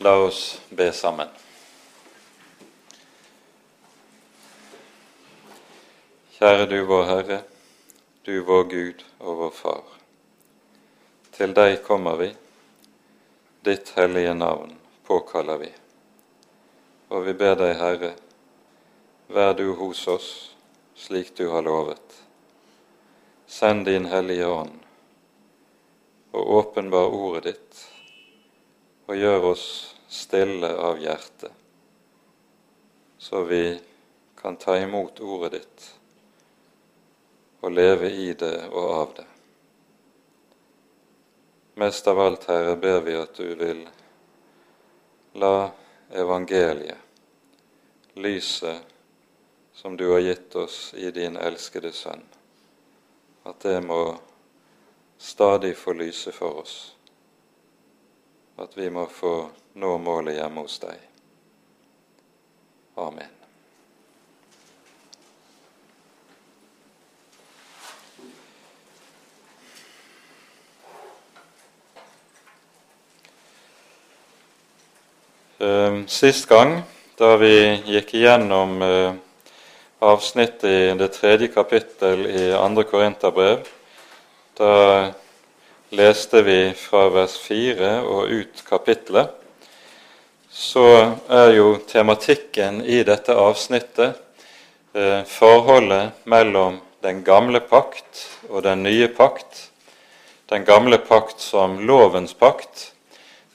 La oss be sammen. Kjære du vår Herre, du vår Gud og vår Far. Til deg kommer vi, ditt hellige navn påkaller vi. Og vi ber deg, Herre, vær du hos oss slik du har lovet. Send din Hellige Ånd og åpenbar ordet ditt, og gjør oss stille av hjerte, så vi kan ta imot ordet ditt og leve i det og av det. Mest av alt, Herre, ber vi at du vil la evangeliet, lyset som du har gitt oss i din elskede Sønn, at det må stadig få lyse for oss, at vi må få nå målet hjemme hos deg. Amen. Ehm, sist gang, da vi gikk igjennom eh, avsnittet i det tredje kapittel i andre Korinterbrev, da leste vi fra vers 4 og ut kapittelet, så er jo tematikken i dette avsnittet eh, forholdet mellom den gamle pakt og den nye pakt. Den gamle pakt som lovens pakt,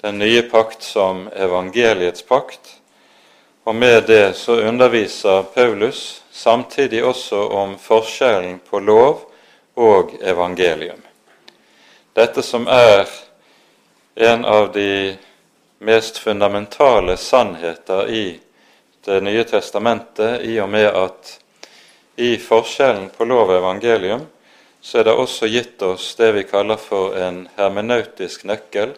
den nye pakt som evangeliets pakt. Og med det så underviser Paulus samtidig også om forskjellen på lov og evangelium. Dette som er en av de mest fundamentale sannheter i Det nye testamentet, i og med at i forskjellen på lov og evangelium så er det også gitt oss det vi kaller for en hermenautisk nøkkel,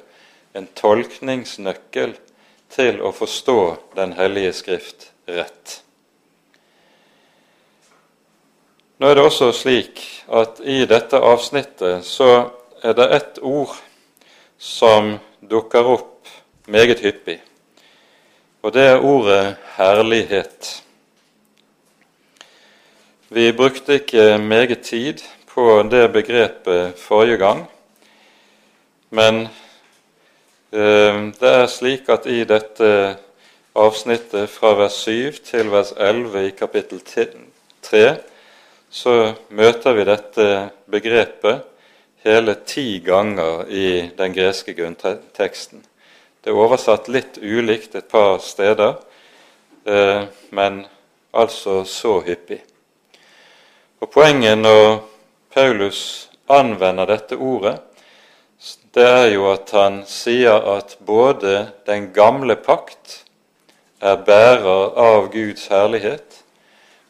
en tolkningsnøkkel til å forstå Den hellige skrift rett. Nå er det også slik at i dette avsnittet så er det ett ord som dukker opp meget hyppig, og det er ordet 'herlighet'. Vi brukte ikke meget tid på det begrepet forrige gang, men Ehm, det er slik at i dette avsnittet fra vers 7 til vers 11 i kapittel 3 så møter vi dette begrepet hele ti ganger i den greske grunnteksten. Det er oversatt litt ulikt et par steder, eh, men altså så hyppig. Og Poenget når Paulus anvender dette ordet, det er jo at han sier at både den gamle pakt er bærer av Guds herlighet,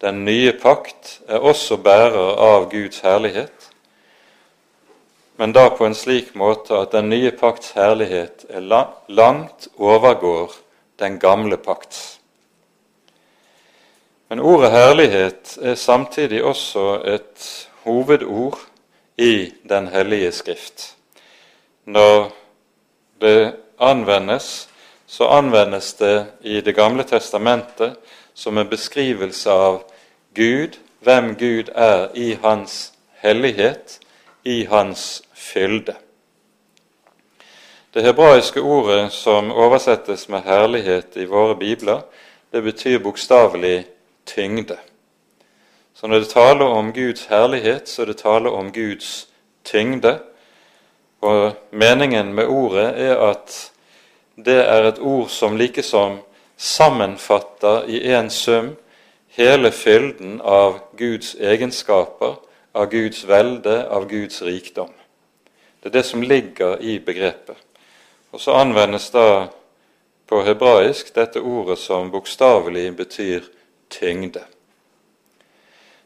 den nye pakt er også bærer av Guds herlighet, men da på en slik måte at den nye pakts herlighet er langt overgår den gamle pakts. Men ordet herlighet er samtidig også et hovedord i Den hellige skrift når det anvendes, så anvendes det i Det gamle testamentet som en beskrivelse av Gud, hvem Gud er i hans hellighet, i hans fylde. Det hebraiske ordet som oversettes med 'herlighet' i våre bibler, det betyr bokstavelig tyngde. Så når det taler om Guds herlighet, så er det tale om Guds tyngde, og meningen med ordet er at det er et ord som likesom sammenfatter i én sum hele fylden av Guds egenskaper, av Guds velde, av Guds rikdom. Det er det som ligger i begrepet. Og så anvendes da på hebraisk dette ordet som bokstavelig betyr tyngde.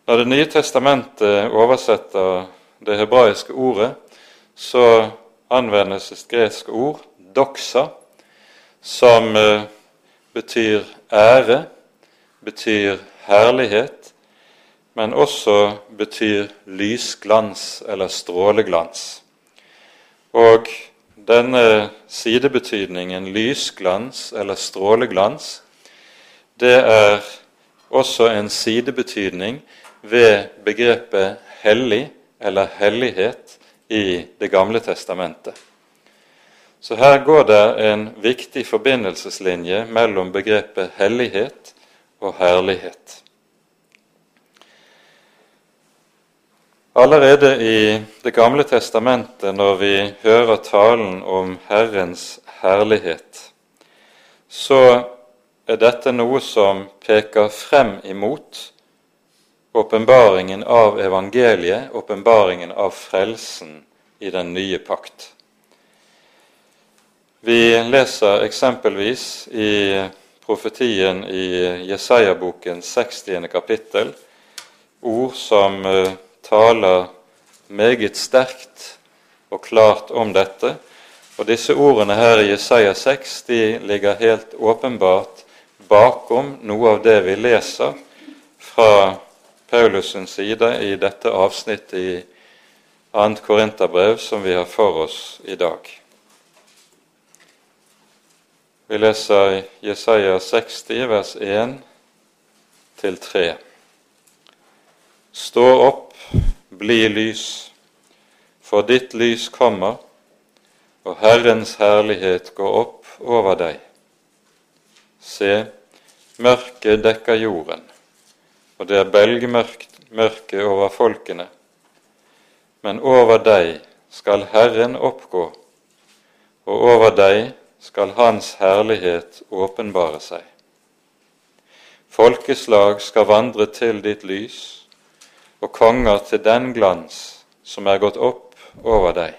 Når Det nye testamentet oversetter det hebraiske ordet, så anvendes et gresk ord, doxa, som eh, betyr ære, betyr herlighet, men også betyr lysglans eller stråleglans. Og denne sidebetydningen lysglans eller stråleglans, det er også en sidebetydning ved begrepet hellig eller hellighet i Det gamle testamentet. Så her går det en viktig forbindelseslinje mellom begrepet hellighet og herlighet. Allerede i Det gamle testamentet, når vi hører talen om Herrens herlighet, så er dette noe som peker frem imot åpenbaringen av evangeliet, åpenbaringen av frelsen i den nye pakt. Vi leser eksempelvis i profetien i Jesaja-boken 60. kapittel ord som eh, taler meget sterkt og klart om dette. Og disse ordene her i Jesaja 6 de ligger helt åpenbart bakom noe av det vi leser fra Paulusens side i dette avsnittet i 2. Korinterbrev som vi har for oss i dag. Vi leser Jesaja 60, vers 1 til 3. Stå opp, bli lys, for ditt lys kommer, og Herrens herlighet går opp over deg. Se, mørket dekker jorden, og det er belgmørke over folkene. Men over deg skal Herren oppgå, og over deg skal Hans herlighet åpenbare seg. Folkeslag skal vandre til ditt lys, og konger til den glans som er gått opp over deg.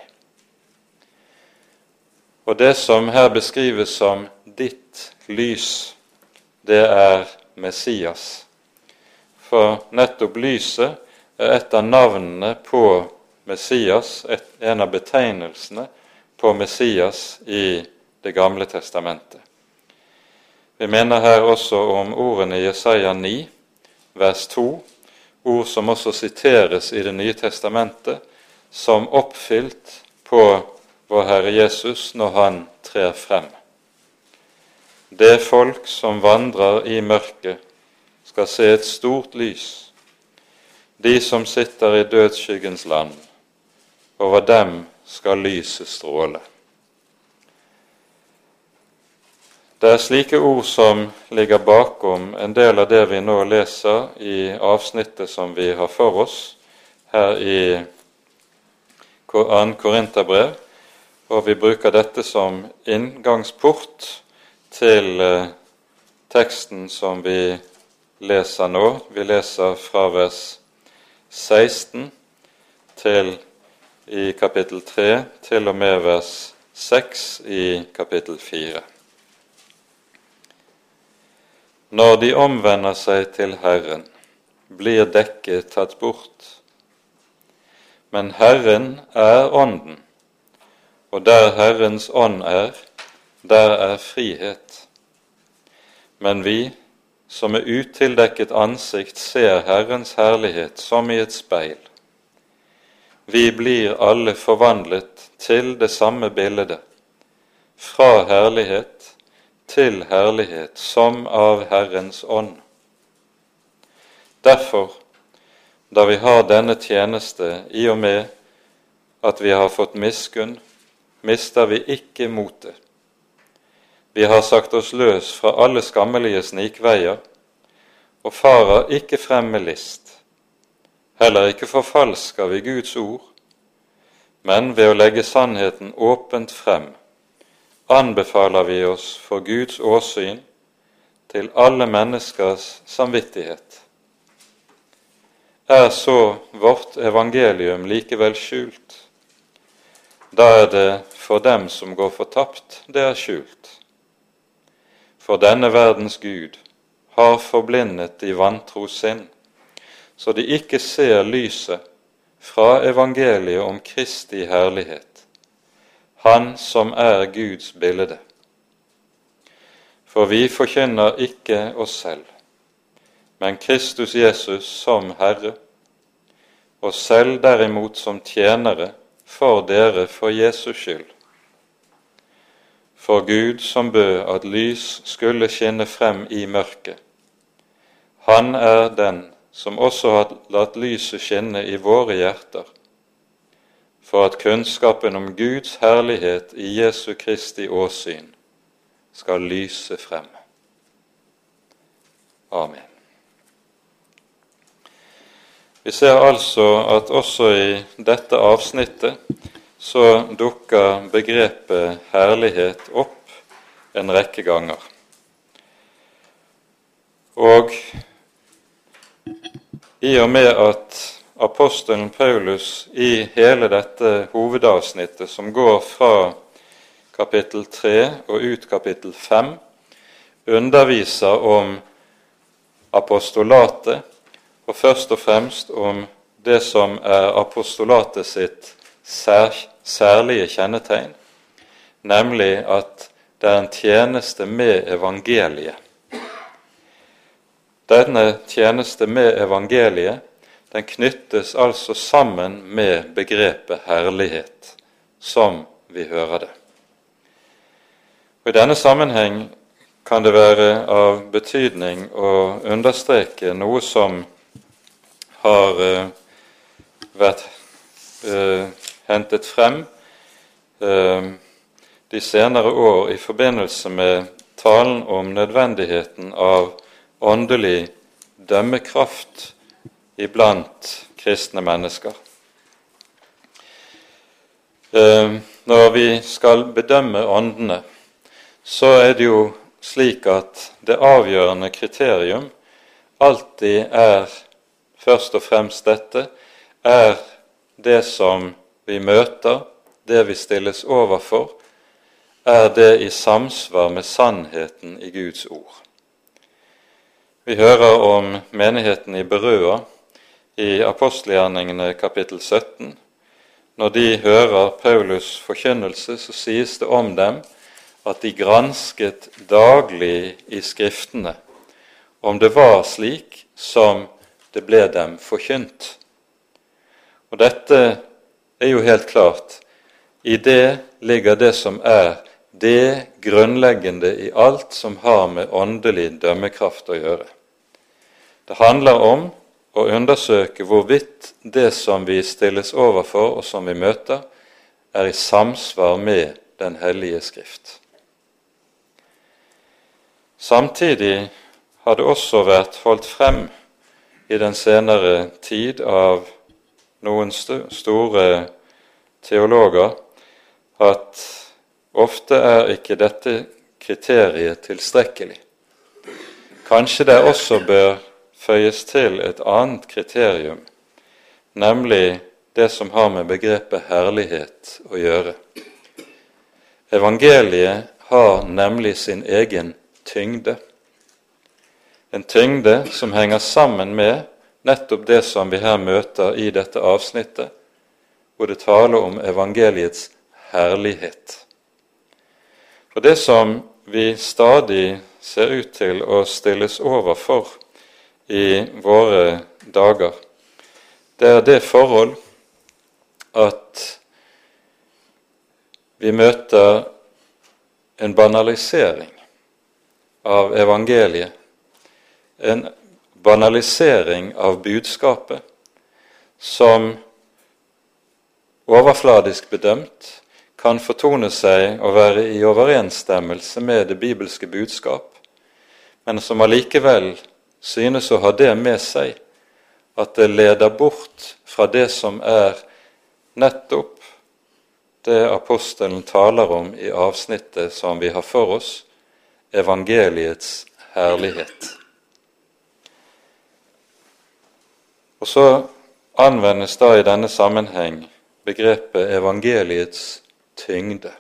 Og det som her beskrives som ditt lys, det er Messias. For nettopp lyset er et av navnene på Messias, et, en av betegnelsene på Messias i Det gamle testamentet. Vi minner her også om ordene i Jesaja 9, vers 2, ord som også siteres i Det nye testamentet, som oppfylt på vår Herre Jesus når han trer frem. Det folk som vandrer i mørket, skal se et stort lys. De som sitter i dødsskyggens land, over dem skal lyset stråle. Det er slike ord som ligger bakom en del av det vi nå leser i avsnittet som vi har for oss her i 2. Korinterbrev, og vi bruker dette som inngangsport til eh, teksten som vi leser nå. Vi leser fra vers 16 til i kapittel 3 til og med vers 6 i kapittel 4. Når de omvender seg til Herren, blir dekket tatt bort. Men Herren er Ånden, og der Herrens ånd er, der er frihet. Men vi som med utildekket ansikt ser Herrens herlighet som i et speil, vi blir alle forvandlet til det samme bildet, fra herlighet til herlighet, som av Herrens ånd. Derfor, da vi har denne tjeneste i og med at vi har fått miskunn, mister vi ikke motet vi har sagt oss løs fra alle skammelige snikveier og farer ikke frem med list. Heller ikke forfalsker vi Guds ord, men ved å legge sannheten åpent frem anbefaler vi oss for Guds åsyn til alle menneskers samvittighet. Er så vårt evangelium likevel skjult? Da er det for dem som går fortapt, det er skjult. For denne verdens Gud har forblindet de vantro sinn, så de ikke ser lyset fra evangeliet om Kristi herlighet, Han som er Guds bilde. For vi forkynner ikke oss selv, men Kristus Jesus som Herre, og selv derimot som tjenere for dere for Jesus skyld. for Gud som bød at lys skulle skinne frem i mørket. Han er den som også har latt lyset skinne i våre hjerter, for at kunnskapen om Guds herlighet i Jesu Kristi åsyn skal lyse frem. Amen. Vi ser altså at også i dette avsnittet så dukker begrepet herlighet opp en rekke ganger. Og i og med at apostelen Paulus i hele dette hovedavsnittet, som går fra kapittel 3 og ut kapittel 5, underviser om apostolatet, og først og fremst om det som er apostolatet sitt sær, særlige kjennetegn, nemlig at det er en tjeneste med evangeliet. Denne tjeneste med evangeliet den knyttes altså sammen med begrepet herlighet, som vi hører det. Og I denne sammenheng kan det være av betydning å understreke noe som har uh, vært uh, hentet frem uh, de senere år i forbindelse med talen om nødvendigheten av åndelig dømmekraft iblant kristne mennesker. Når vi skal bedømme åndene, så er det jo slik at det avgjørende kriterium alltid er først og fremst dette, er det som vi møter, det vi stilles overfor, er det i samsvar med sannheten i Guds ord. Vi hører om menigheten i Berøa i apostelgjerningene kapittel 17. Når de hører Paulus' forkynnelse, så sies det om dem at de gransket daglig i Skriftene om det var slik som det ble dem forkynt. Og dette er jo helt klart. I det ligger det som er det grunnleggende i alt som har med åndelig dømmekraft å gjøre. Det handler om å undersøke hvorvidt det som vi stilles overfor, og som vi møter, er i samsvar med Den hellige Skrift. Samtidig har det også vært holdt frem i den senere tid av noen store teologer at ofte er ikke dette kriteriet tilstrekkelig. Kanskje det også bør føyes til et annet kriterium, nemlig det som har med begrepet herlighet å gjøre. Evangeliet har nemlig sin egen tyngde. En tyngde som henger sammen med nettopp det som vi her møter i dette avsnittet, hvor det taler om evangeliets herlighet. For det som vi stadig ser ut til å stilles overfor i våre dager, det er det forhold at vi møter en banalisering av evangeliet en banalisering av budskapet som overfladisk bedømt kan fortone seg å være i overensstemmelse med det bibelske budskap, men som allikevel synes å ha det med seg at det leder bort fra det som er nettopp det apostelen taler om i avsnittet som vi har for oss, evangeliets herlighet. Og så anvendes da i denne sammenheng begrepet evangeliets tyngde.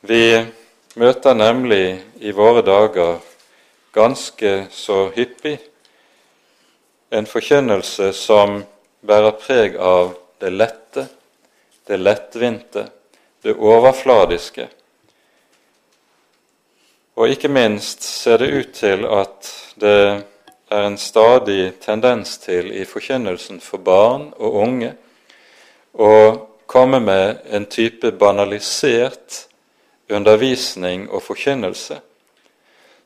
Vi møter nemlig i våre dager ganske så hyppig en forkynnelse som bærer preg av det lette, det lettvinte, det overfladiske. Og ikke minst ser det ut til at det er en stadig tendens til i forkynnelsen for barn og unge å komme med en type banalisert undervisning og forkynnelse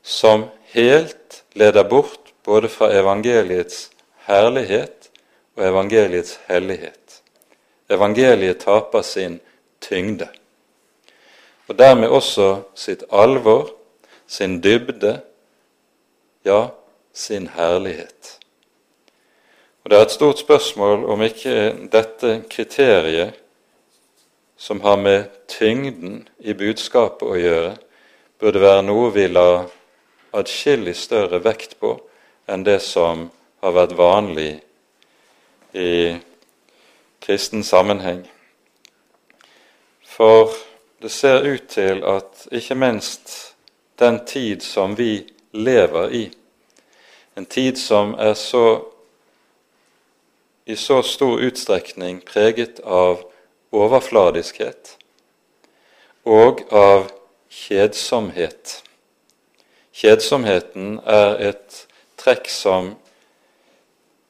som helt leder bort både fra evangeliets herlighet og evangeliets hellighet. Evangeliet taper sin tyngde, og dermed også sitt alvor, sin dybde, ja, sin herlighet. Og Det er et stort spørsmål om ikke dette kriteriet, som har med tyngden i budskapet å gjøre, burde være noe vi la atskillig større vekt på enn det som har vært vanlig i kristen sammenheng. For det ser ut til at ikke minst den tid som vi lever i, en tid som er så i så stor utstrekning preget av overfladiskhet og av kjedsomhet. Kjedsomheten er et trekk som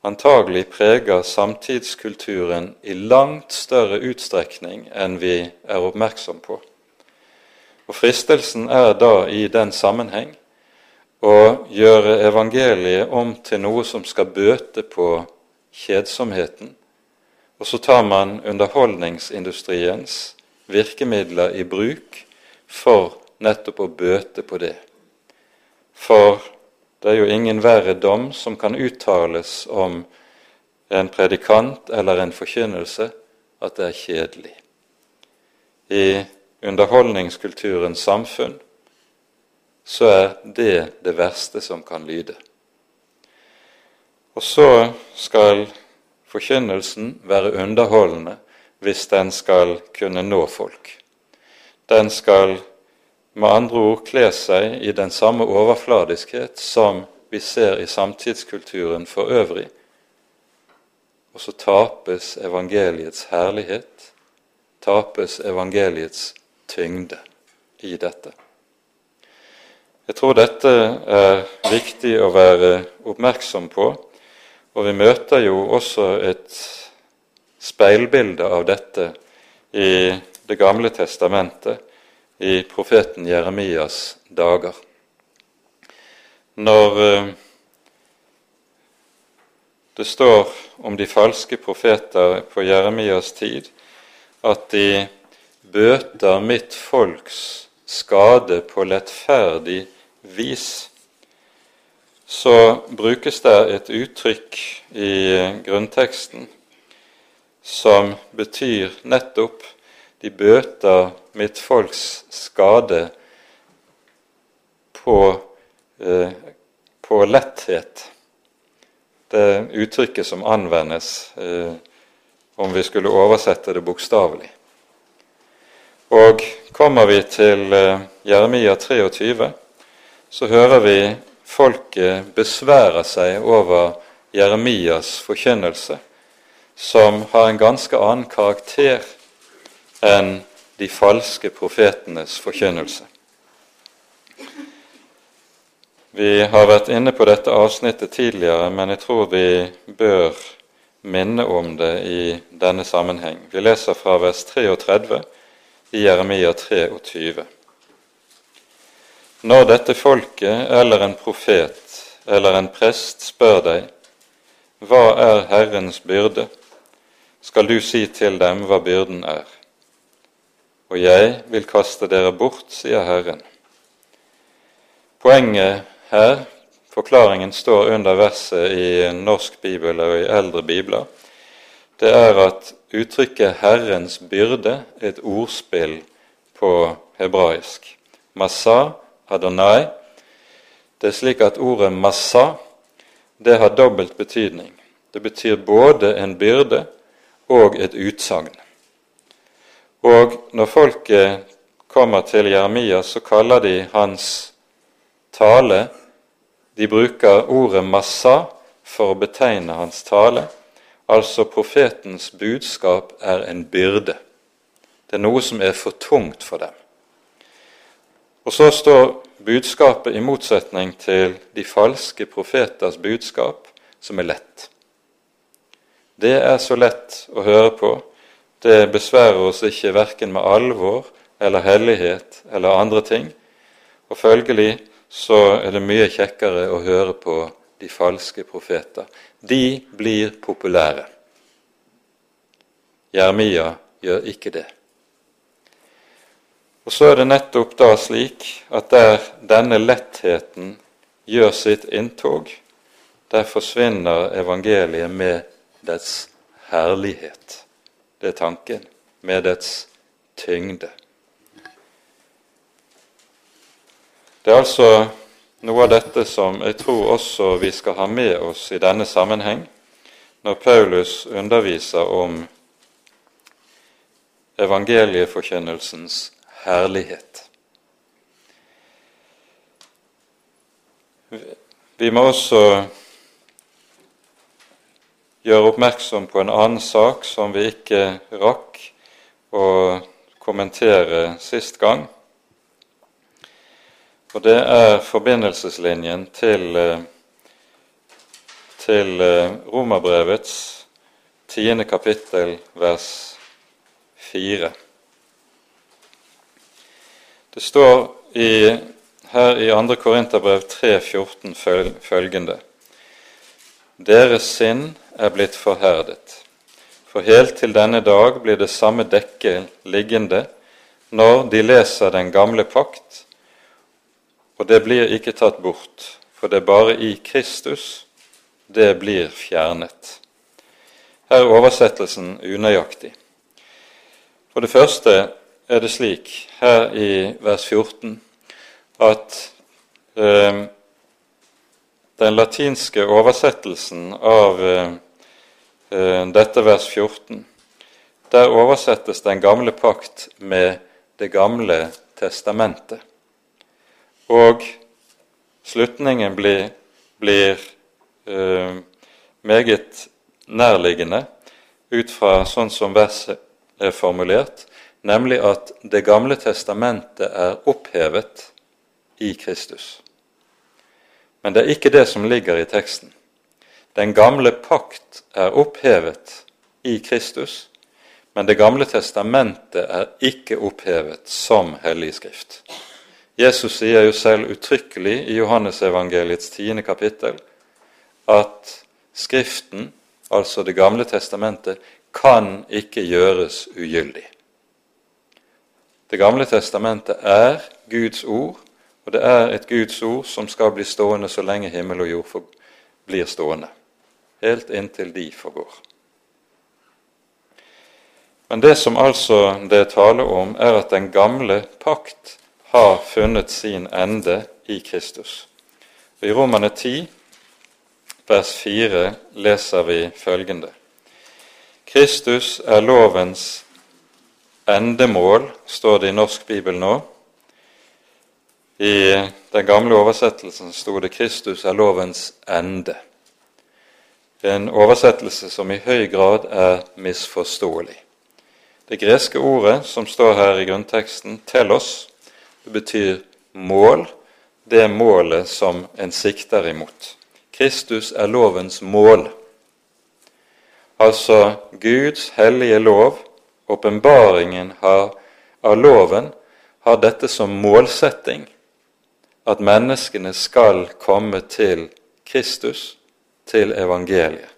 antagelig preger samtidskulturen i langt større utstrekning enn vi er oppmerksom på. Og Fristelsen er da i den sammenheng å gjøre evangeliet om til noe som skal bøte på kjedsomheten, og så tar man underholdningsindustriens virkemidler i bruk for nettopp å bøte på det. For det er jo ingen verre dom som kan uttales om en predikant eller en forkynnelse at det er kjedelig. I underholdningskulturens samfunn så er det det verste som kan lyde. Og så skal forkynnelsen være underholdende hvis den skal kunne nå folk. Den skal med andre ord kle seg i den samme overfladiskhet som vi ser i samtidskulturen for øvrig. Og så tapes evangeliets herlighet, tapes evangeliets tyngde i dette. Jeg tror dette er viktig å være oppmerksom på, og vi møter jo også et speilbilde av dette i Det gamle testamentet i profeten Jeremias dager. Når eh, det står om de falske profeter på Jeremias tid at de bøter mitt folks skade på lettferdig vis, så brukes det et uttrykk i grunnteksten som betyr nettopp de bøter mitt folks skade på, eh, på letthet. Det uttrykket som anvendes eh, om vi skulle oversette det bokstavelig. Og kommer vi til eh, Jeremia 23, så hører vi folket besvære seg over Jeremias forkynnelse, som har en ganske annen karakter enn de falske profetenes forkynnelse. Vi har vært inne på dette avsnittet tidligere, men jeg tror vi bør minne om det i denne sammenheng. Vi leser fra vers 33 i Jeremia 23. Når dette folket eller en profet eller en prest spør deg, hva er Herrens byrde, skal du si til dem hva byrden er og jeg vil kaste dere bort, sier Herren. Poenget her, forklaringen står under verset i norsk bibel og i eldre bibler, det er at uttrykket 'Herrens byrde' er et ordspill på hebraisk. Massa, Adonai. Det er slik at ordet 'massa' det har dobbelt betydning. Det betyr både en byrde og et utsagn. Og når folket kommer til Jeremia, så kaller de hans tale De bruker ordet 'massa' for å betegne hans tale. Altså profetens budskap er en byrde. Det er noe som er for tungt for dem. Og så står budskapet i motsetning til de falske profeters budskap, som er lett. Det er så lett å høre på det besværer oss ikke verken med alvor eller hellighet eller andre ting. Og følgelig så er det mye kjekkere å høre på de falske profeter. De blir populære. Jeremia gjør ikke det. Og så er det nettopp da slik at der denne lettheten gjør sitt inntog, der forsvinner evangeliet med dets herlighet. Det er tanken. Med dets tyngde. Det er altså noe av dette som jeg tror også vi skal ha med oss i denne sammenheng når Paulus underviser om evangelieforkynnelsens herlighet. Vi må også gjøre oppmerksom på en annen sak som vi ikke rakk å kommentere sist gang. Og det er forbindelseslinjen til, til Romerbrevets tiende kapittel, vers fire. Det står i, her i 2. Korinterbrev 3,14 følgende Deres sinn er blitt forherdet, for helt til denne dag blir det samme dekket liggende når de leser den gamle pakt, og det blir ikke tatt bort, for det er bare i Kristus det blir fjernet. Her er oversettelsen unøyaktig. For det første er det slik her i vers 14 at eh, den latinske oversettelsen av eh, eh, dette vers 14 Der oversettes den gamle pakt med Det gamle testamentet. Og slutningen blir, blir uh, meget nærliggende ut fra sånn som verset er formulert, nemlig at Det gamle testamentet er opphevet i Kristus. Men det er ikke det som ligger i teksten. Den gamle pakt er opphevet i Kristus, men Det gamle testamentet er ikke opphevet som hellig skrift. Jesus sier jo selv uttrykkelig i Johannesevangeliets tiende kapittel at Skriften, altså Det gamle testamentet, kan ikke gjøres ugyldig. Det gamle testamentet er Guds ord, og det er et Guds ord som skal bli stående så lenge himmel og jord blir stående, helt inntil de forgår. Men det som altså det er tale om, er at den gamle pakt har funnet sin ende i Kristus. I Romane 10, vers 4, leser vi følgende.: Kristus er lovens endemål, står det i norsk bibel nå. I den gamle oversettelsen sto det 'Kristus er lovens ende'. En oversettelse som i høy grad er misforståelig. Det greske ordet som står her i grunnteksten, 'telos', det betyr mål, det målet som en sikter imot. Kristus er lovens mål. Altså Guds hellige lov åpenbaringen av loven har dette som målsetting at menneskene skal komme til Kristus, til evangeliet.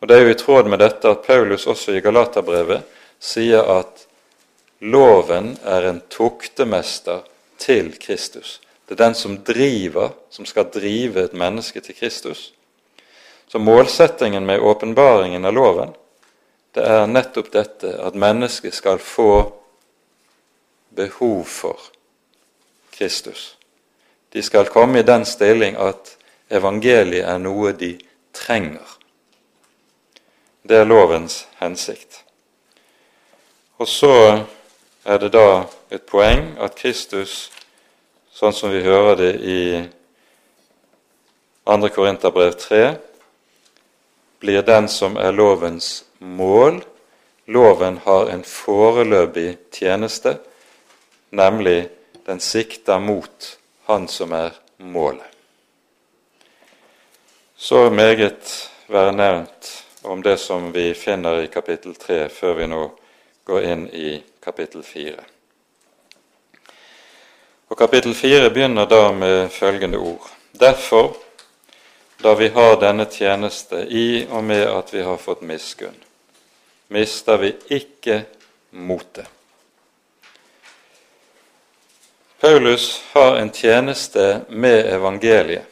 Og Det er jo i tråd med dette at Paulus også i Galaterbrevet sier at loven er en tuktemester til Kristus. Det er den som driver, som skal drive et menneske til Kristus. Så målsettingen med åpenbaringen av loven det er nettopp dette at mennesket skal få behov for Kristus. De skal komme i den stilling at evangeliet er noe de trenger. Det er lovens hensikt. Og så er det da et poeng at Kristus, sånn som vi hører det i 2. Korinterbrev 3, blir den som er lovens mål. Loven har en foreløpig tjeneste, nemlig den sikter mot Han som er målet. Så meget være nevnt om det som vi finner i kapittel 3, før vi nå går inn i kapittel 4. Og Kapittel 4 begynner da med følgende ord. Derfor, da vi har denne tjeneste i og med at vi har fått miskunn, mister vi ikke motet. Paulus har en tjeneste med evangeliet,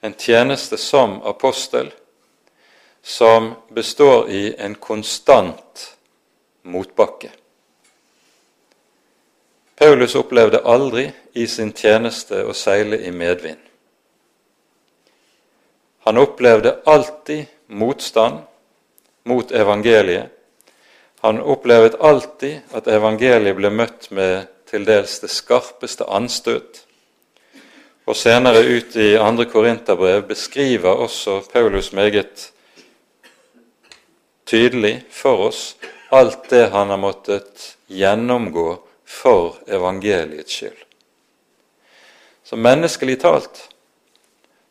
en tjeneste som apostel, som består i en konstant motbakke. Paulus opplevde aldri i sin tjeneste å seile i medvind. Han opplevde alltid motstand mot evangeliet. Han opplevde alltid at evangeliet ble møtt med til dels det skarpeste anstøt. Og senere ut i 2. Korinterbrev beskriver også Paulus meget tydelig for oss alt det han har måttet gjennomgå for evangeliets skyld. Så menneskelig talt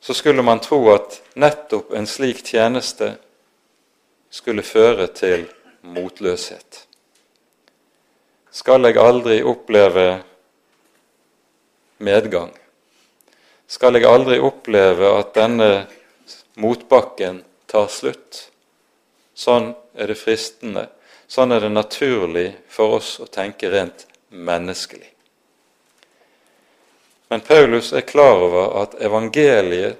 så skulle man tro at nettopp en slik tjeneste skulle føre til motløshet. Skal jeg aldri oppleve medgang? Skal jeg aldri oppleve at denne motbakken tar slutt? Sånn er det fristende Sånn er det naturlig for oss å tenke rent menneskelig. Men Paulus er klar over at evangeliet,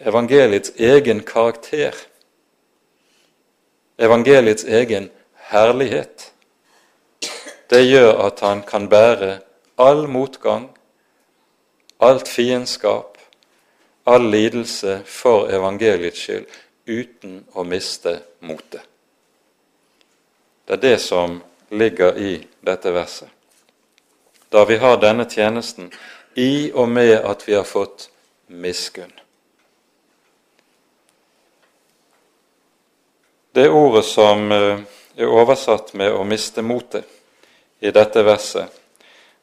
evangeliets egen karakter, evangeliets egen herlighet, det gjør at han kan bære all motgang, alt fiendskap, all lidelse for evangeliets skyld uten å miste motet. Det er det som ligger i dette verset. Da vi har denne tjenesten i og med at vi har fått miskunn. Det ordet som eh, er oversatt med 'å miste motet' i dette verset,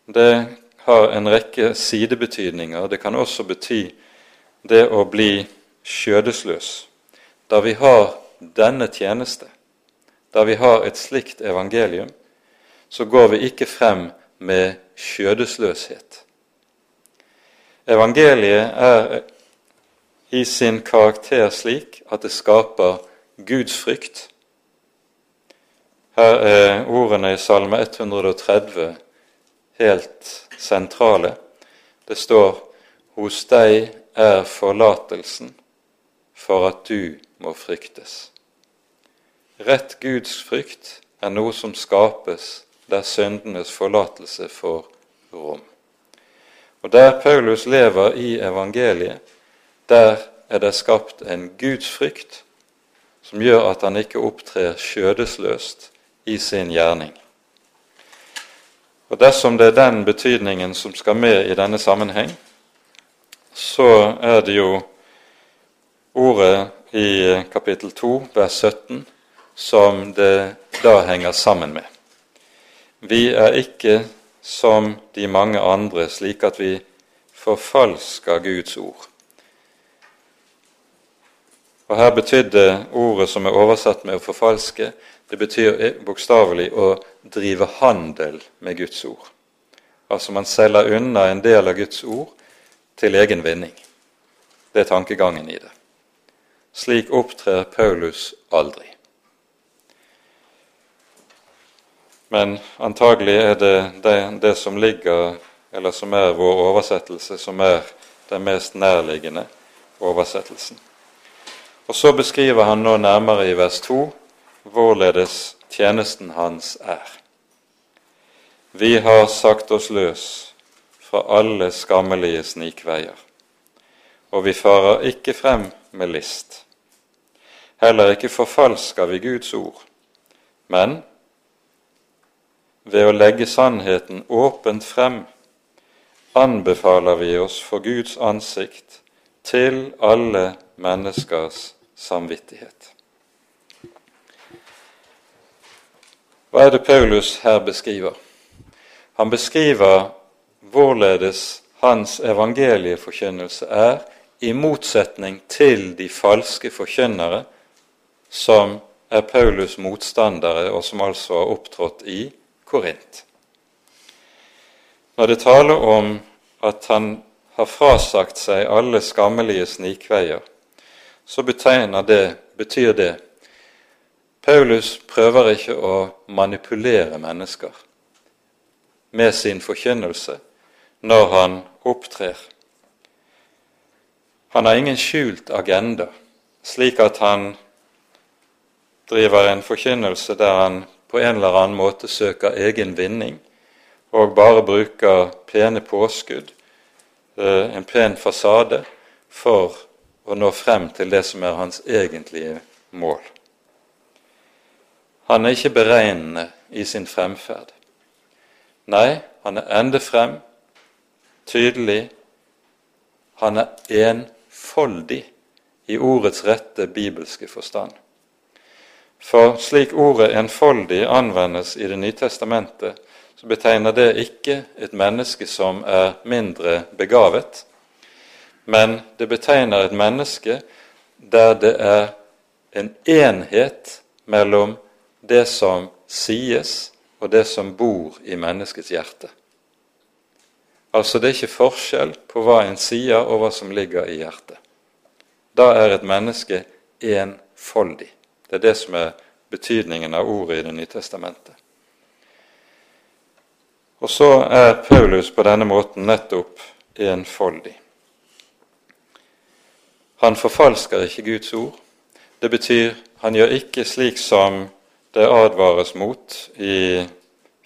det har en rekke sidebetydninger. Det kan også bety det å bli skjødesløs. Da vi har denne tjeneste, da vi har et slikt evangelium, så går vi ikke frem med skjødesløshet. Evangeliet er i sin karakter slik at det skaper Guds frykt. Her er ordene i Salme 130 helt sentrale. Det står hos deg er forlatelsen for at du må fryktes. Rett Guds frykt er noe som skapes der syndenes forlatelse får rom. Og Der Paulus lever i evangeliet, der er det skapt en Guds frykt som gjør at han ikke opptrer skjødesløst i sin gjerning. Og Dersom det er den betydningen som skal med i denne sammenheng, så er det jo ordet i kapittel 2, vers 17, som det da henger sammen med. Vi er ikke som de mange andre, slik at vi forfalsker Guds ord. Og Her betydde ordet som er oversatt med å forfalske, det betyr bokstavelig å drive handel med Guds ord. Altså man selger unna en del av Guds ord til egen vinning. Det er tankegangen i det. Slik opptrer Paulus aldri. Men antagelig er det, det det, som ligger, eller som er vår oversettelse, som er den mest nærliggende oversettelsen. Og Så beskriver han nå nærmere i vers 2 hvorledes tjenesten hans er. Vi har sagt oss løs fra alle skammelige snikveier, og vi farer ikke frem med list. Heller ikke forfalsker vi Guds ord, men ved å legge sannheten åpent frem anbefaler vi oss for Guds ansikt til alle menneskers samvittighet. Hva er det Paulus her beskriver? Han beskriver hvorledes hans evangelieforkynnelse er, i motsetning til de falske forkynnere som er Paulus motstandere, og som altså har opptrådt i Korint. Når det taler om at han har frasagt seg alle skammelige snikveier, så betegner det, betyr det Paulus prøver ikke å manipulere mennesker med sin forkynnelse når han opptrer. Han har ingen skjult agenda, slik at han driver en forkynnelse der han på en eller annen måte søker egen vinning og bare bruker pene påskudd, eh, en pen fasade, for å nå frem til det som er hans egentlige mål. Han er ikke beregnende i sin fremferd. Nei, han er ende frem, tydelig. Han er enfoldig i ordets rette bibelske forstand. For slik ordet 'enfoldig' anvendes i Det nye testamentet, så betegner det ikke et menneske som er mindre begavet, men det betegner et menneske der det er en enhet mellom det som sies, og det som bor i menneskets hjerte. Altså det er ikke forskjell på hva en sier, og hva som ligger i hjertet. Da er et menneske enfoldig. Det er det som er betydningen av ordet i Det nye testamentet. Og så er Paulus på denne måten nettopp enfoldig. Han forfalsker ikke Guds ord. Det betyr han gjør ikke slik som det advares mot i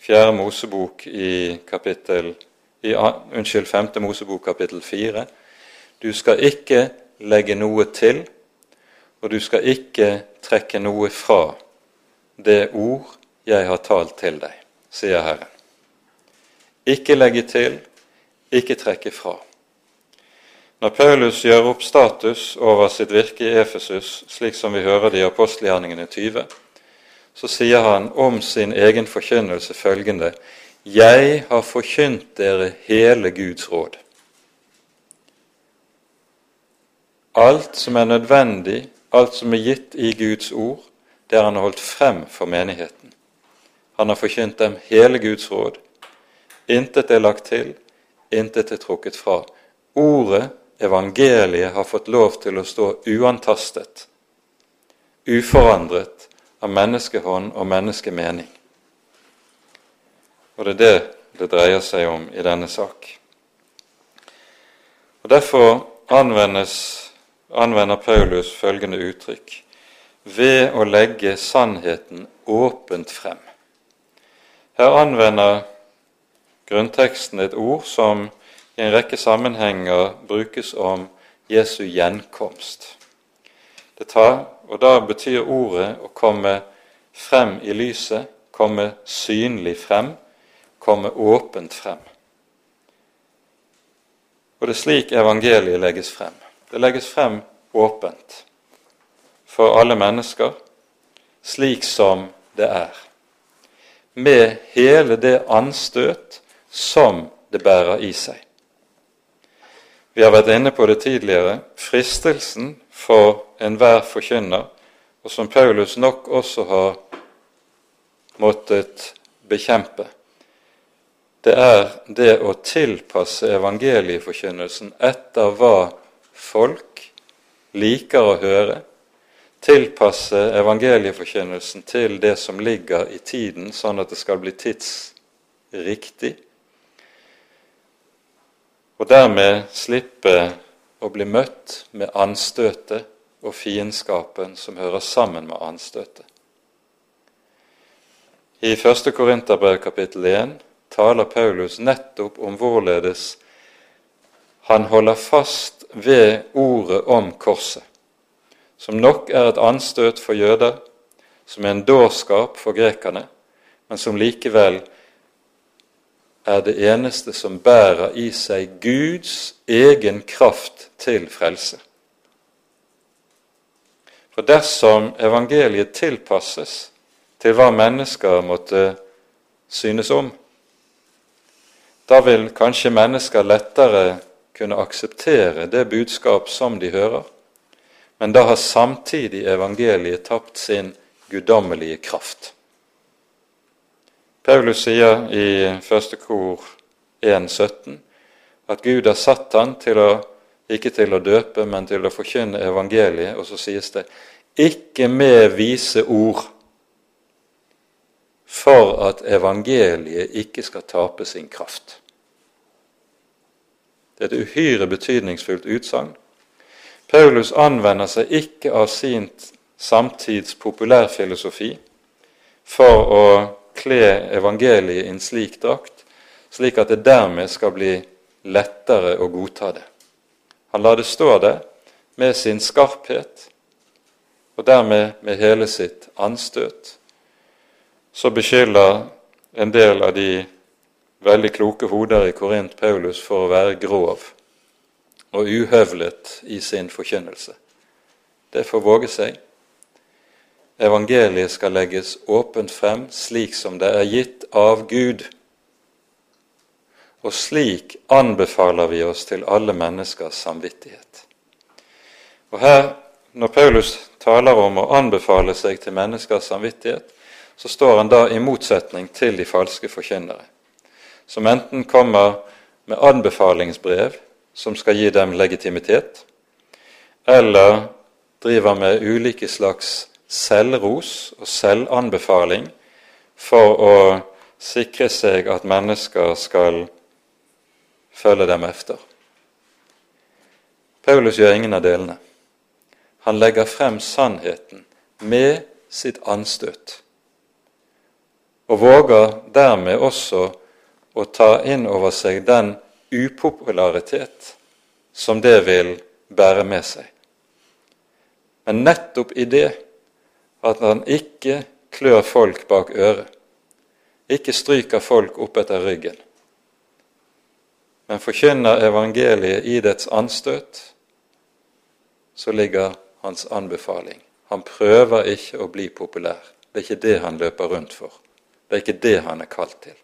Fjerde Mosebok i kapittel i, unnskyld, 5. Mosebok kapittel 4. Du skal ikke legge noe til, og du skal ikke trekke noe fra det ord jeg har talt til deg, sier Herren. Ikke legge til, ikke trekke fra. Når Paulus gjør opp status over sitt virke i Efesus, slik som vi hører det i apostelgjerningene 20, så sier han om sin egen forkynnelse følgende Jeg har forkynt dere hele Guds råd. Alt som er nødvendig, alt som er gitt i Guds ord, det har han holdt frem for menigheten. Han har forkynt dem hele Guds råd. Intet er lagt til, intet er trukket fra. Ordet, evangeliet, har fått lov til å stå uantastet, uforandret av menneskehånd og menneskemening. Og det er det det dreier seg om i denne sak. Og Derfor anvender Paulus følgende uttrykk ved å legge sannheten åpent frem. Her anvender grunnteksten et ord som i en rekke sammenhenger brukes om Jesu gjenkomst. Tar, og Da betyr ordet å komme frem i lyset, komme synlig frem, komme åpent frem. Og det er slik evangeliet legges frem. Det legges frem åpent for alle mennesker, slik som det er, med hele det anstøt som det bærer i seg. Vi har vært inne på det tidligere. Fristelsen for enhver forkynner, og som Paulus nok også har måttet bekjempe, det er det å tilpasse evangelieforkynnelsen etter hva folk liker å høre, tilpasse evangelieforkynnelsen til det som ligger i tiden, sånn at det skal bli tidsriktig, og dermed slippe å bli møtt med anstøtet og fiendskapen som hører sammen med anstøtet. I 1. Korinterbrev kapittel 1 taler Paulus nettopp om hvorledes han holder fast ved ordet om korset som nok er et anstøt for jøder, som er en dårskap for grekerne, men som likevel er det eneste som bærer i seg Guds egen kraft til frelse. For dersom evangeliet tilpasses til hva mennesker måtte synes om, da vil kanskje mennesker lettere kunne akseptere det budskap som de hører, men da har samtidig evangeliet tapt sin guddommelige kraft. Paulus sier i første kor 1,17 at Gud har satt han til å, ikke til å døpe, men til å forkynne evangeliet. Og så sies det ikke med vise ord, for at evangeliet ikke skal tape sin kraft. Det er et uhyre betydningsfullt utsagn. Paulus anvender seg ikke av sin samtids populærfilosofi for å kle evangeliet i en slik drakt, slik at det dermed skal bli lettere å godta det. Han lar det stå der med sin skarphet, og dermed med hele sitt anstøt. Så beskylder en del av de veldig kloke hoder i Korint Paulus for å være grov og uhøvlet i sin forkynnelse. Det får våge seg. Evangeliet skal legges åpent frem slik som det er gitt av Gud. Og slik anbefaler vi oss til alle menneskers samvittighet. Og her, Når Paulus taler om å anbefale seg til menneskers samvittighet, så står han da i motsetning til de falske forkynnere, som enten kommer med anbefalingsbrev som skal gi dem legitimitet, eller driver med ulike slags selvros og selvanbefaling for å sikre seg at mennesker skal følge dem efter. Paulus gjør ingen av delene. Han legger frem sannheten med sitt anstøt, og våger dermed også å ta inn over seg den upopularitet som det vil bære med seg. Men nettopp i det at han ikke klør folk bak øret, ikke stryker folk opp etter ryggen, men forkynner evangeliet i dets anstøt, så ligger hans anbefaling. Han prøver ikke å bli populær. Det er ikke det han løper rundt for. Det er ikke det han er kalt til.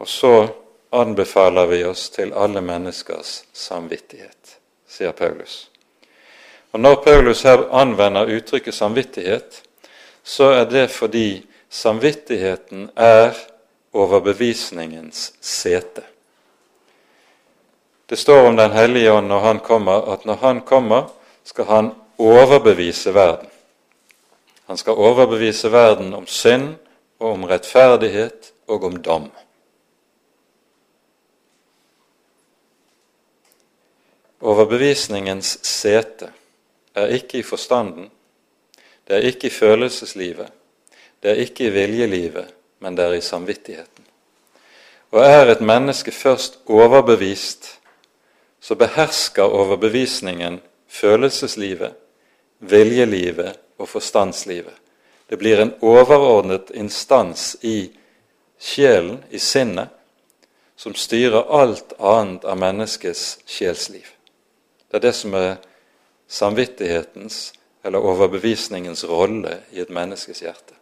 Og så anbefaler vi oss til alle menneskers samvittighet, sier Paulus. Og Når Paulus her anvender uttrykket samvittighet, så er det fordi samvittigheten er overbevisningens sete. Det står om Den hellige ånd når han kommer, at når han kommer, skal han overbevise verden. Han skal overbevise verden om synd og om rettferdighet og om dom. Overbevisningens sete er ikke i forstanden, det er ikke i følelseslivet, det er ikke i viljelivet, men det er i samvittigheten. Og er et menneske først overbevist, så behersker overbevisningen følelseslivet, viljelivet og forstandslivet. Det blir en overordnet instans i sjelen, i sinnet, som styrer alt annet av menneskets sjelsliv. Det er det som er samvittighetens eller overbevisningens rolle i et menneskes hjerte.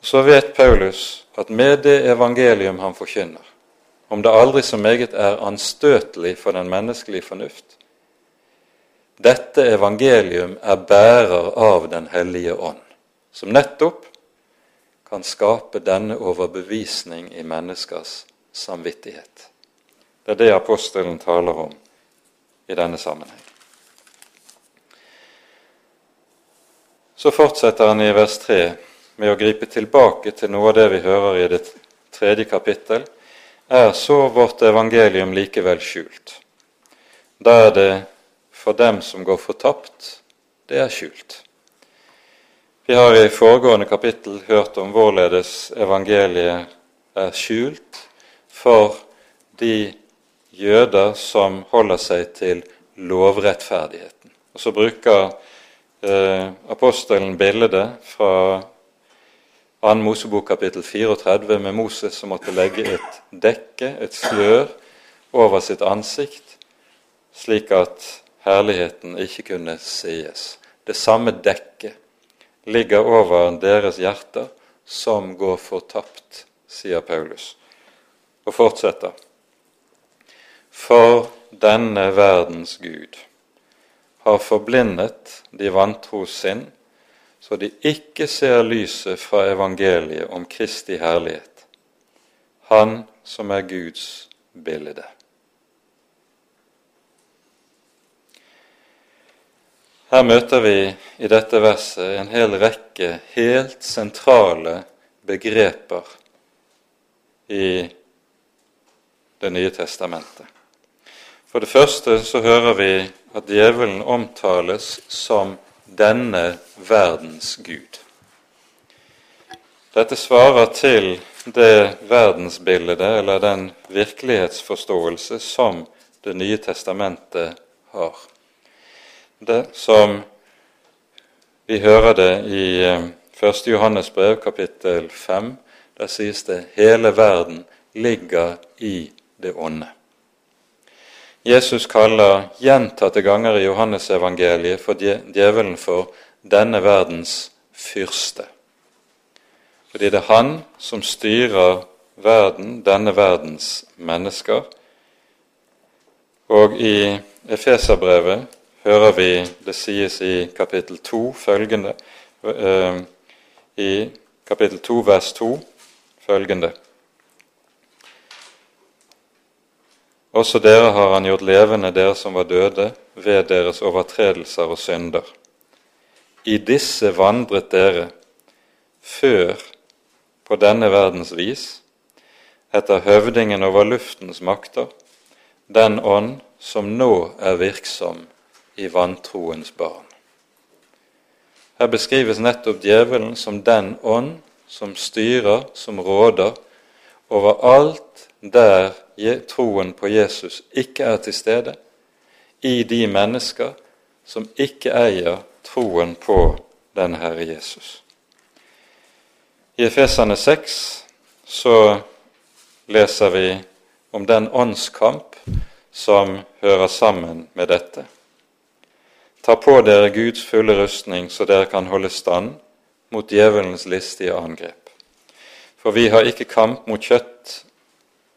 Så vet Paulus at med det evangelium han forkynner, om det aldri så meget er anstøtelig for den menneskelige fornuft, dette evangelium er bærer av Den hellige ånd, som nettopp kan skape denne overbevisning i menneskers samvittighet. Det er det apostelen taler om i denne sammenheng. Så fortsetter han i vers 3 med å gripe tilbake til noe av det vi hører i det tredje kapittel. Er så vårt evangelium likevel skjult? Da er det for dem som går fortapt, det er skjult. Vi har i foregående kapittel hørt om hvorledes evangeliet er skjult for de jøder som holder seg til lovrettferdigheten. Og Så bruker eh, apostelen bildet fra 2. Mosebok kapittel 34 med Moses som måtte legge et dekke, et slør, over sitt ansikt, slik at herligheten ikke kunne sees. Det samme dekket ligger over deres hjerter som går fortapt, sier Paulus, og fortsetter. For denne verdens Gud har forblindet de vantros sinn, så de ikke ser lyset fra evangeliet om Kristi herlighet, Han som er Guds bilde. Her møter vi i dette verset en hel rekke helt sentrale begreper i Det nye testamentet. For det første så hører vi at djevelen omtales som denne verdens gud. Dette svarer til det verdensbildet eller den virkelighetsforståelse som Det nye testamentet har det som vi hører det i 1. Eh, Johannes brev, kapittel 5. Der sies det hele verden ligger i det onde. Jesus kaller gjentatte ganger i Johannesevangeliet for djevelen for denne verdens fyrste. Fordi det er han som styrer verden, denne verdens mennesker. Og i Efeserbrevet hører vi det sies i kapittel 2 følgende uh, I kapittel 2 vers 2 følgende Også dere har han gjort levende, dere som var døde, ved deres overtredelser og synder. I disse vandret dere før på denne verdens vis, etter høvdingen over luftens makter, den ånd som nå er virksom i vantroens barn. Her beskrives nettopp djevelen som den ånd som styrer, som råder, over alt der troen på Jesus ikke er til stede, i de mennesker som ikke eier troen på den Herre Jesus. I Efesane 6 så leser vi om den åndskamp som hører sammen med dette. Ta på dere Guds fulle rustning, så dere kan holde stand mot djevelens listige angrep. For vi har ikke kamp mot kjøtt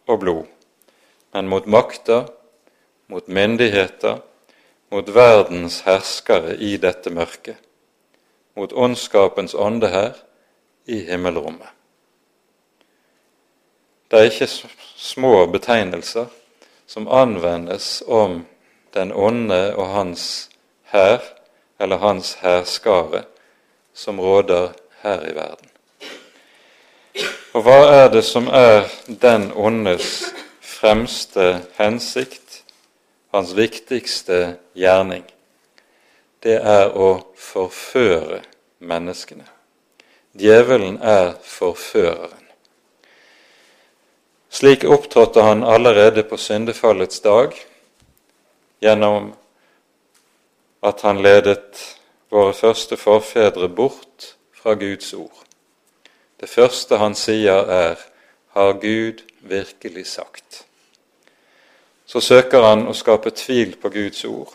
og blod, men mot makter, mot myndigheter, mot verdens herskere i dette mørket, mot åndskapens ånde her i himmelrommet. Det er ikke små betegnelser som anvendes om den onde og hans hær eller hans hærskare som råder her i verden. Og hva er det som er den åndes fremste hensikt, hans viktigste gjerning? Det er å forføre menneskene. Djevelen er forføreren. Slik opptrådte han allerede på syndefallets dag gjennom at han ledet våre første forfedre bort fra Guds ord. Det første han sier, er 'Har Gud virkelig sagt?' Så søker han å skape tvil på Guds ord,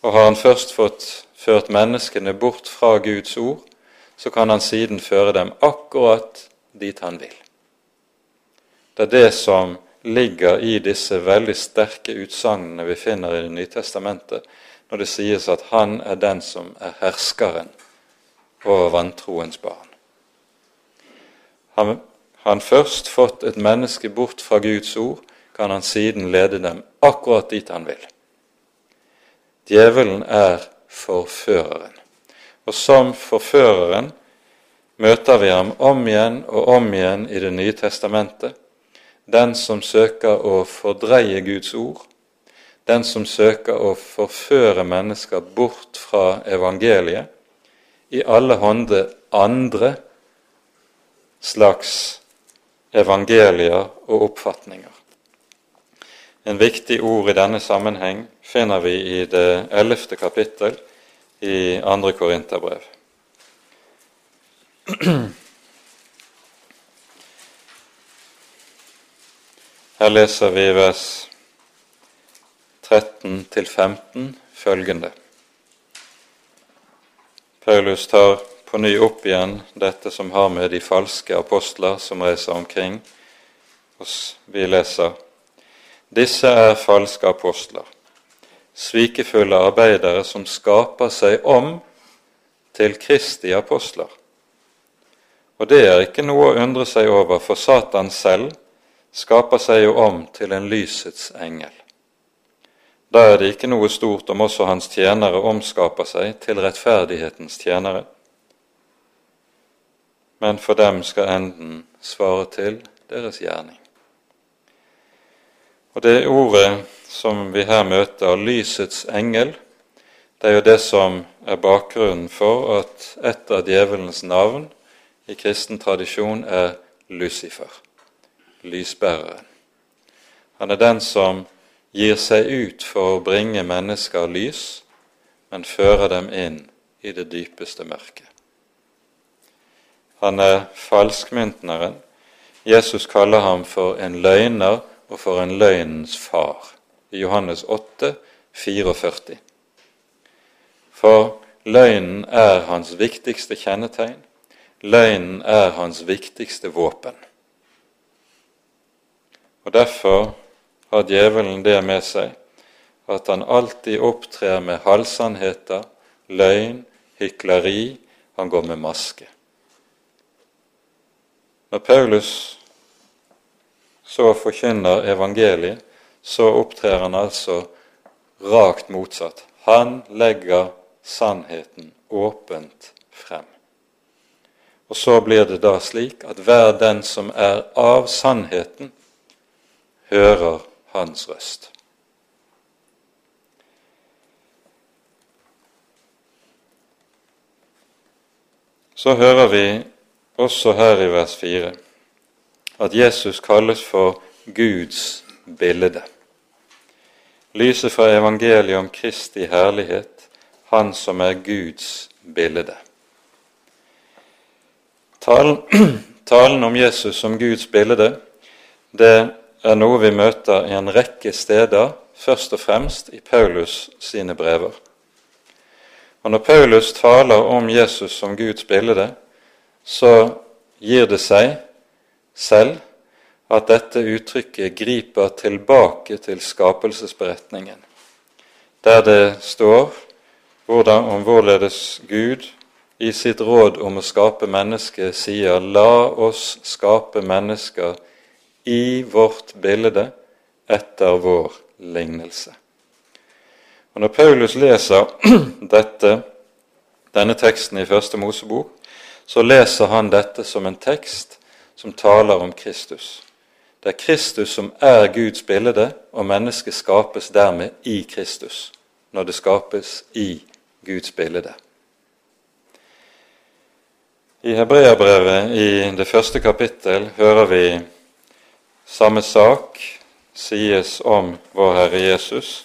og har han først fått ført menneskene bort fra Guds ord, så kan han siden føre dem akkurat dit han vil. Det er det som ligger i disse veldig sterke utsagnene vi finner i Det nye testamentet, når det sies at han er den som er herskeren over vantroens barn. Har han først fått et menneske bort fra Guds ord, kan han siden lede dem akkurat dit han vil. Djevelen er forføreren, og som forføreren møter vi ham om igjen og om igjen i Det nye testamentet, den som søker å fordreie Guds ord, den som søker å forføre mennesker bort fra evangeliet i alle hånde andre slags evangelier og oppfatninger. En viktig ord i denne sammenheng finner vi i det ellevte kapittel i andre Korinterbrev. Her leser vi vers 13-15 følgende. Paulus tar på ny opp igjen dette som har med de falske apostler som reiser omkring. Vi leser Disse er falske apostler, svikefulle arbeidere som skaper seg om til Kristi apostler. Og det er ikke noe å undre seg over, for Satan selv skaper seg jo om til en lysets engel. Da er det ikke noe stort om også hans tjenere omskaper seg til rettferdighetens tjenere. Men for dem skal enden svare til deres gjerning. Og det ordet som vi her møter, lysets engel, det er jo det som er bakgrunnen for at et av djevelens navn i kristen tradisjon er Lucifer, lysbæreren. Han er den som gir seg ut for å bringe mennesker lys, men fører dem inn i det dypeste mørket. Han er falskmyntneren. Jesus kaller ham for en løgner og for en løgnens far i Johannes 8, 44. For løgnen er hans viktigste kjennetegn. Løgnen er hans viktigste våpen. Og Derfor har djevelen det med seg at han alltid opptrer med halvsannheter, løgn, hykleri. Han går med maske. Når Paulus så forkynner evangeliet, så opptrer han altså rakt motsatt. Han legger sannheten åpent frem. Og så blir det da slik at hver den som er av sannheten, hører hans røst. Så hører vi også her i vers 4 at Jesus kalles for Guds bilde. Lyset fra evangeliet om Kristi herlighet han som er Guds bilde. Talen, om Jesus som Guds bilde, det er noe vi møter i en rekke steder, først og fremst i Paulus sine brever. Og Når Paulus taler om Jesus som Guds bilde, så gir det seg selv at dette uttrykket griper tilbake til skapelsesberetningen, der det står hvordan, om hvorledes Gud i sitt råd om å skape mennesket sier 'la oss skape mennesker i vårt bilde etter vår lignelse'. Og Når Paulus leser dette, denne teksten i Første Mosebok, så leser han dette som en tekst som taler om Kristus. Det er Kristus som er Guds bilde, og mennesket skapes dermed i Kristus, når det skapes i Guds bilde. I Hebreabrevet i det første kapittel hører vi samme sak sies om vår Herre Jesus.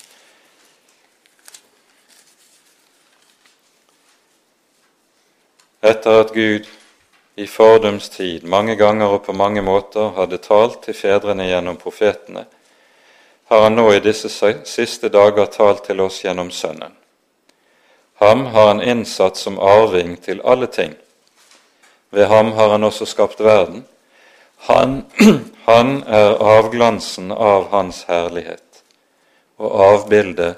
Etter at Gud i fordums tid mange ganger og på mange måter hadde talt til fedrene gjennom profetene, har han nå i disse siste dager talt til oss gjennom Sønnen. Ham har han innsatt som arving til alle ting. Ved ham har han også skapt verden. Han, han er avglansen av hans herlighet og avbildet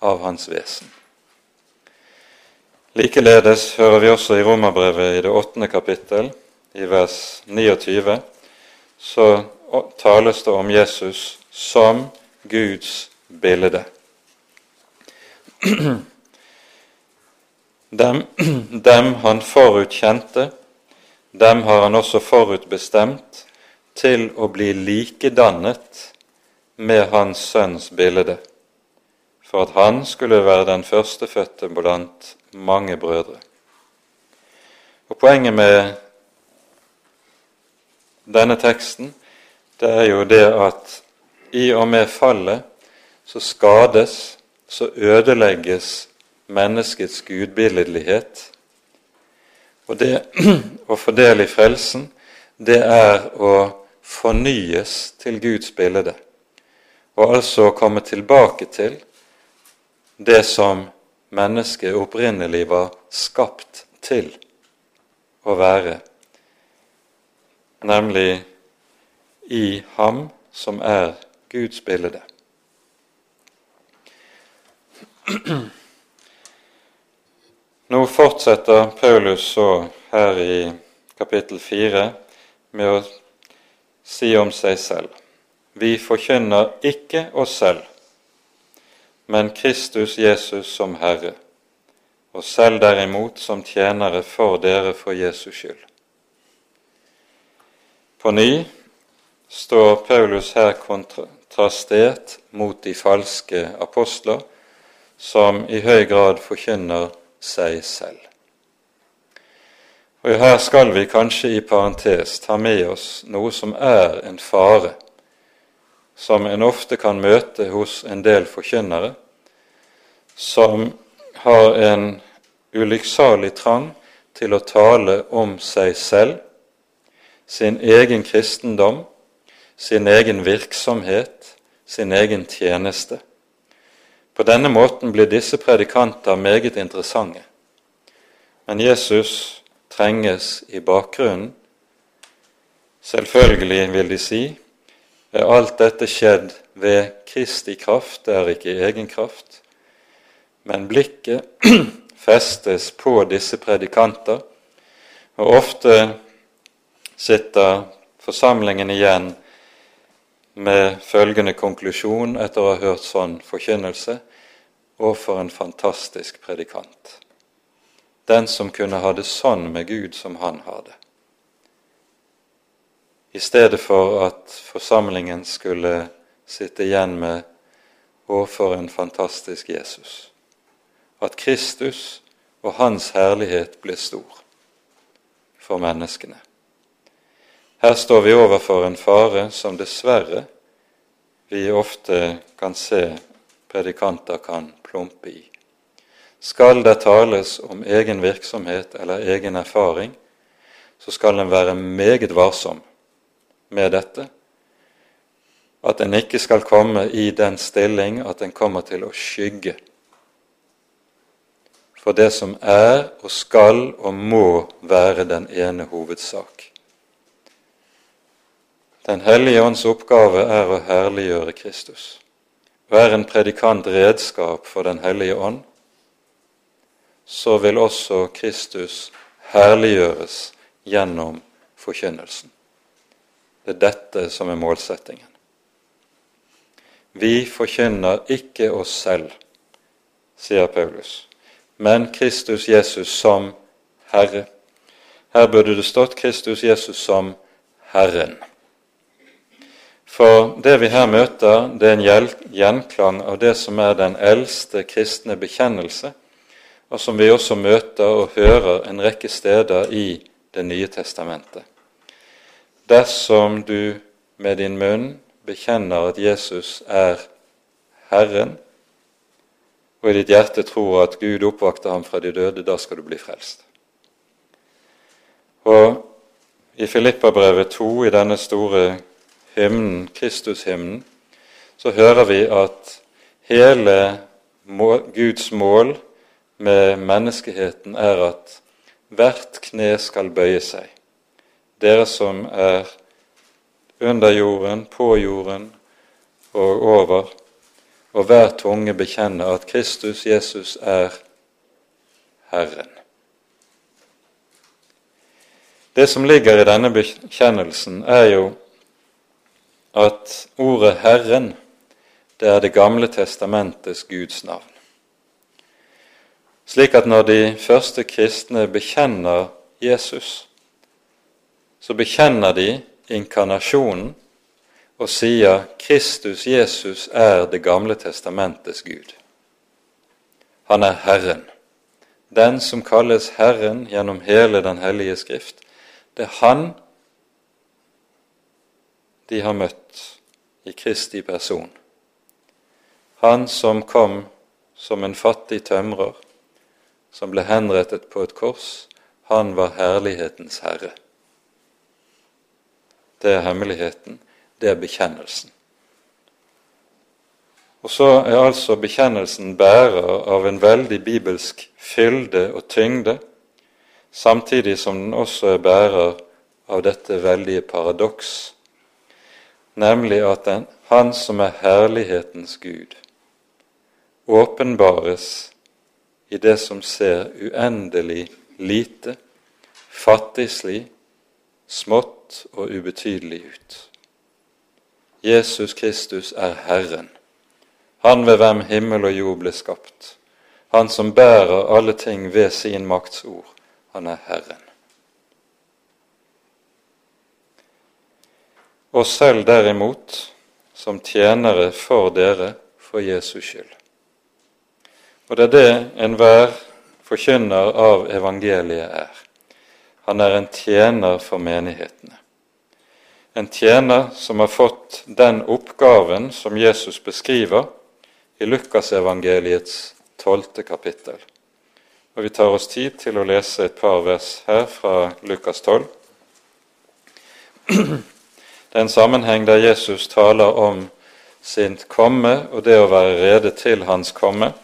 av hans vesen. Likeledes hører vi også i Romerbrevet i det åttende kapittel, i vers 29, så tales det om Jesus som Guds bilde. Dem, dem han forutkjente, dem har han også forutbestemt til å bli likedannet med hans sønns bilde, for at han skulle være den førstefødte blant mange brødre. Og Poenget med denne teksten det er jo det at i og med fallet så skades, så ødelegges menneskets gudbilledlighet. Og det å få del i frelsen, det er å fornyes til Guds bilde. Og altså komme tilbake til det som mennesket opprinnelig var skapt til å være, nemlig i ham som er Guds bilde. Nå fortsetter Paulus så her i kapittel fire med å si om seg selv. Vi forkynner ikke oss selv, men Kristus Jesus som Herre, og selv derimot som tjenere for dere for Jesus skyld. På ny står Paulus her kontrastert mot de falske apostler, som i høy grad forkynner seg selv. Og Her skal vi kanskje i parentes ta med oss noe som er en fare, som en ofte kan møte hos en del forkynnere, som har en ulykksalig trang til å tale om seg selv, sin egen kristendom, sin egen virksomhet, sin egen tjeneste. På denne måten blir disse predikanter meget interessante. Men Jesus trenges i bakgrunnen. Selvfølgelig, vil de si, er alt dette skjedd ved Kristi kraft, det er ikke egen kraft. Men blikket festes på disse predikanter, og ofte sitter forsamlingen igjen med følgende konklusjon etter å ha hørt sånn forkynnelse og for en fantastisk predikant den som kunne ha det sånn med Gud som han har det. I stedet for at forsamlingen skulle sitte igjen med Å, for en fantastisk Jesus. At Kristus og Hans herlighet ble stor for menneskene. Her står vi overfor en fare som dessverre vi ofte kan se predikanter kan plumpe i. Skal det tales om egen virksomhet eller egen erfaring, så skal en være meget varsom med dette. At en ikke skal komme i den stilling at en kommer til å skygge for det som er og skal og må være den ene hovedsak. Den hellige ånds oppgave er å herliggjøre Kristus. Er en predikant redskap for Den hellige ånd, så vil også Kristus herliggjøres gjennom forkynnelsen. Det er dette som er målsettingen. Vi forkynner ikke oss selv, sier Paulus, men Kristus Jesus som Herre. Her burde det stått Kristus Jesus som Herren. For det vi her møter, det er en gjenklang av det som er den eldste kristne bekjennelse, og som vi også møter og hører en rekke steder i Det nye testamentet. Dersom du med din munn bekjenner at Jesus er Herren, og i ditt hjerte tror at Gud oppvakter ham fra de døde, da skal du bli frelst. Og i Filippabrevet 2, i denne store hymnen, Kristushymnen, så hører vi at hele Guds mål med menneskeheten er at hvert kne skal bøye seg. Dere som er under jorden, på jorden og over, og hver tunge bekjenner at Kristus Jesus er Herren. Det som ligger i denne bekjennelsen, er jo at ordet Herren, det er Det gamle testamentets Guds navn. Slik at når de første kristne bekjenner Jesus, så bekjenner de inkarnasjonen og sier Kristus Jesus er Det gamle testamentets Gud. Han er Herren. Den som kalles Herren gjennom hele Den hellige Skrift. Det er Han de har møtt i Kristi person. Han som kom som en fattig tømrer, som ble henrettet på et kors, han var herlighetens herre. Det er hemmeligheten, det er bekjennelsen. Og så er altså bekjennelsen bærer av en veldig bibelsk fylde og tyngde, samtidig som den også er bærer av dette veldige paradoks, nemlig at den, Han som er herlighetens Gud, åpenbares i det som ser uendelig lite, fattigslig, smått og ubetydelig ut. Jesus Kristus er Herren, Han ved hvem himmel og jord ble skapt, Han som bærer alle ting ved sin makts ord. Han er Herren. Og selv derimot, som tjenere for dere for Jesus skyld. Og det er det enhver forkynner av evangeliet er. Han er en tjener for menighetene. En tjener som har fått den oppgaven som Jesus beskriver i Lukasevangeliets tolvte kapittel. Og Vi tar oss tid til å lese et par vers her fra Lukas 12. Det er en sammenheng der Jesus taler om sin komme og det å være rede til hans komme.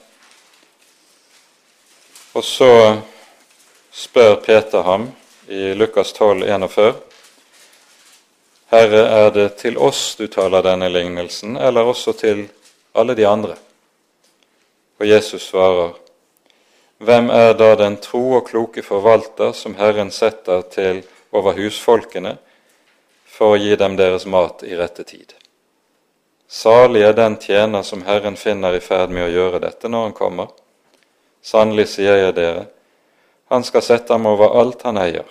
Og så spør Peter ham i Lukas 12, 41, Herre, er det til oss du taler denne lignelsen, eller også til alle de andre? Og Jesus svarer, Hvem er da den tro og kloke forvalter som Herren setter til over husfolkene for å gi dem deres mat i rette tid? Salig er den tjener som Herren finner i ferd med å gjøre dette når han kommer. Sannelig sier jeg dere, han skal sette ham over alt han eier.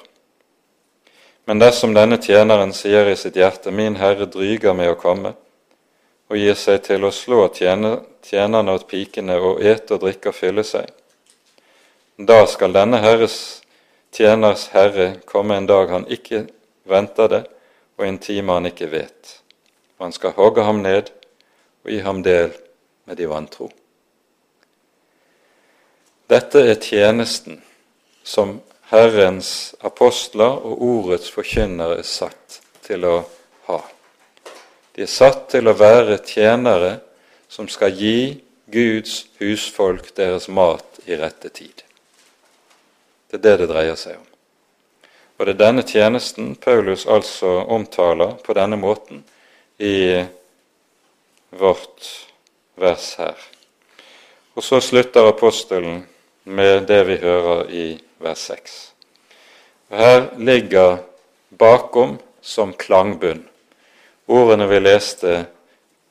Men dersom denne tjeneren sier i sitt hjerte, Min Herre dryger med å komme, og gir seg til å slå tjenerne og pikene og ete og drikke og fylle seg, da skal denne herres tjeners herre komme en dag han ikke venter det, og en time han ikke vet. Og han skal hogge ham ned og gi ham del med de vantro. Dette er tjenesten som Herrens apostler og ordets forkynnere er satt til å ha. De er satt til å være tjenere som skal gi Guds husfolk deres mat i rette tid. Det er det det dreier seg om. Og det er denne tjenesten Paulus altså omtaler på denne måten i vårt vers her. Og så slutter apostelen med det vi hører i vers 6. Her ligger bakom som klangbunn ordene vi leste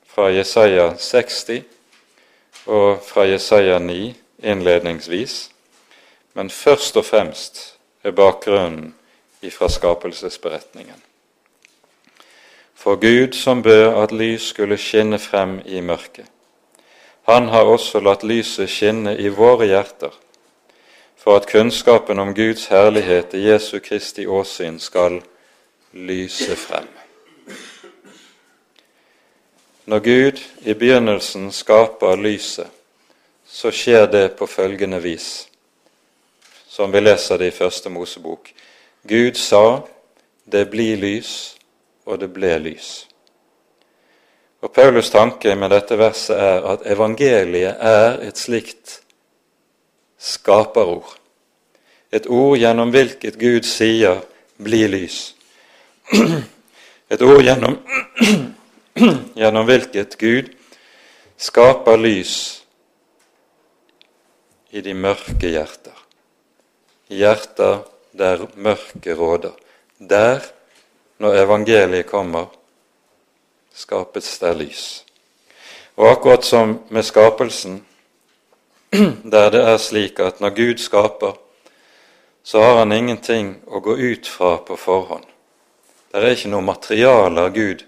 fra Jesaja 60 og fra Jesaja 9 innledningsvis, men først og fremst er bakgrunnen ifra skapelsesberetningen. For Gud som bød at lys skulle skinne frem i mørket, han har også latt lyset skinne i våre hjerter, for at kunnskapen om Guds herlighet i Jesu Kristi åsyn skal lyse frem. Når Gud i begynnelsen skaper lyset, så skjer det på følgende vis, som vi leser det i Første Mosebok. Gud sa, 'Det blir lys', og det ble lys. Og Paulus' tanke med dette verset er at evangeliet er et slikt skaperord. Et ord gjennom hvilket Gud sier 'bli lys'. Et ord gjennom, gjennom hvilket Gud skaper lys i de mørke hjerter. Hjerter der mørket råder. Der, når evangeliet kommer, skapes det lys. Og akkurat som med skapelsen, der det er slik at når Gud skaper, så har han ingenting å gå ut fra på forhånd. Det er ikke noe materiale Gud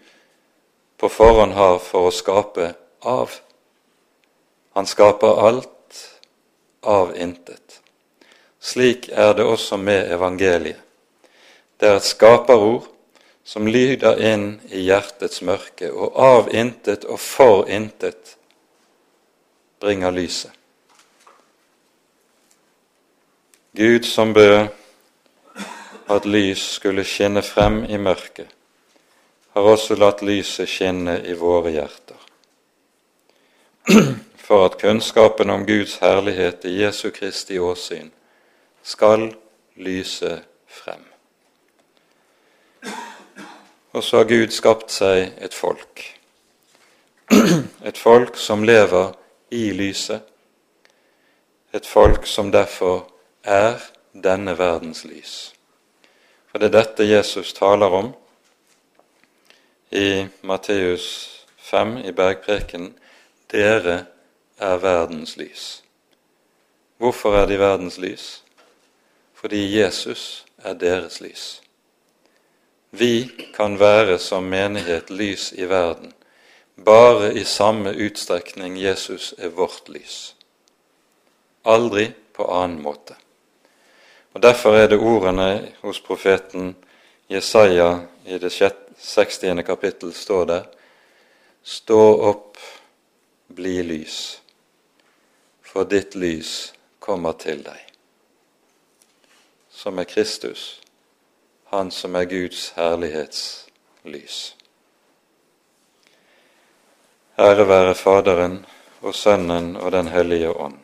på forhånd har for å skape av. Han skaper alt av intet. Slik er det også med evangeliet. Det er et skaperord som lyder inn i hjertets mørke, og av intet og for intet bringer lyset. Gud som bød at lys skulle skinne frem i mørket, har også latt lyset skinne i våre hjerter. For at kunnskapen om Guds herlighet i Jesu Kristi åsyn skal lyse frem. Og så har Gud skapt seg et folk. Et folk som lever i lyset, et folk som derfor er denne verdens lys. For det er dette Jesus taler om i Matteus 5 i bergprekenen. Dere er verdens lys. Hvorfor er de verdens lys? Fordi Jesus er deres lys. Vi kan være som menighet lys i verden bare i samme utstrekning Jesus er vårt lys. Aldri på annen måte. Og Derfor er det ordene hos profeten Jesaja i det 60. kapittel står der Stå opp, bli lys, for ditt lys kommer til deg. Som er Kristus, han som er Guds herlighetslys. Ære være Faderen og Sønnen og Den hellige ånd,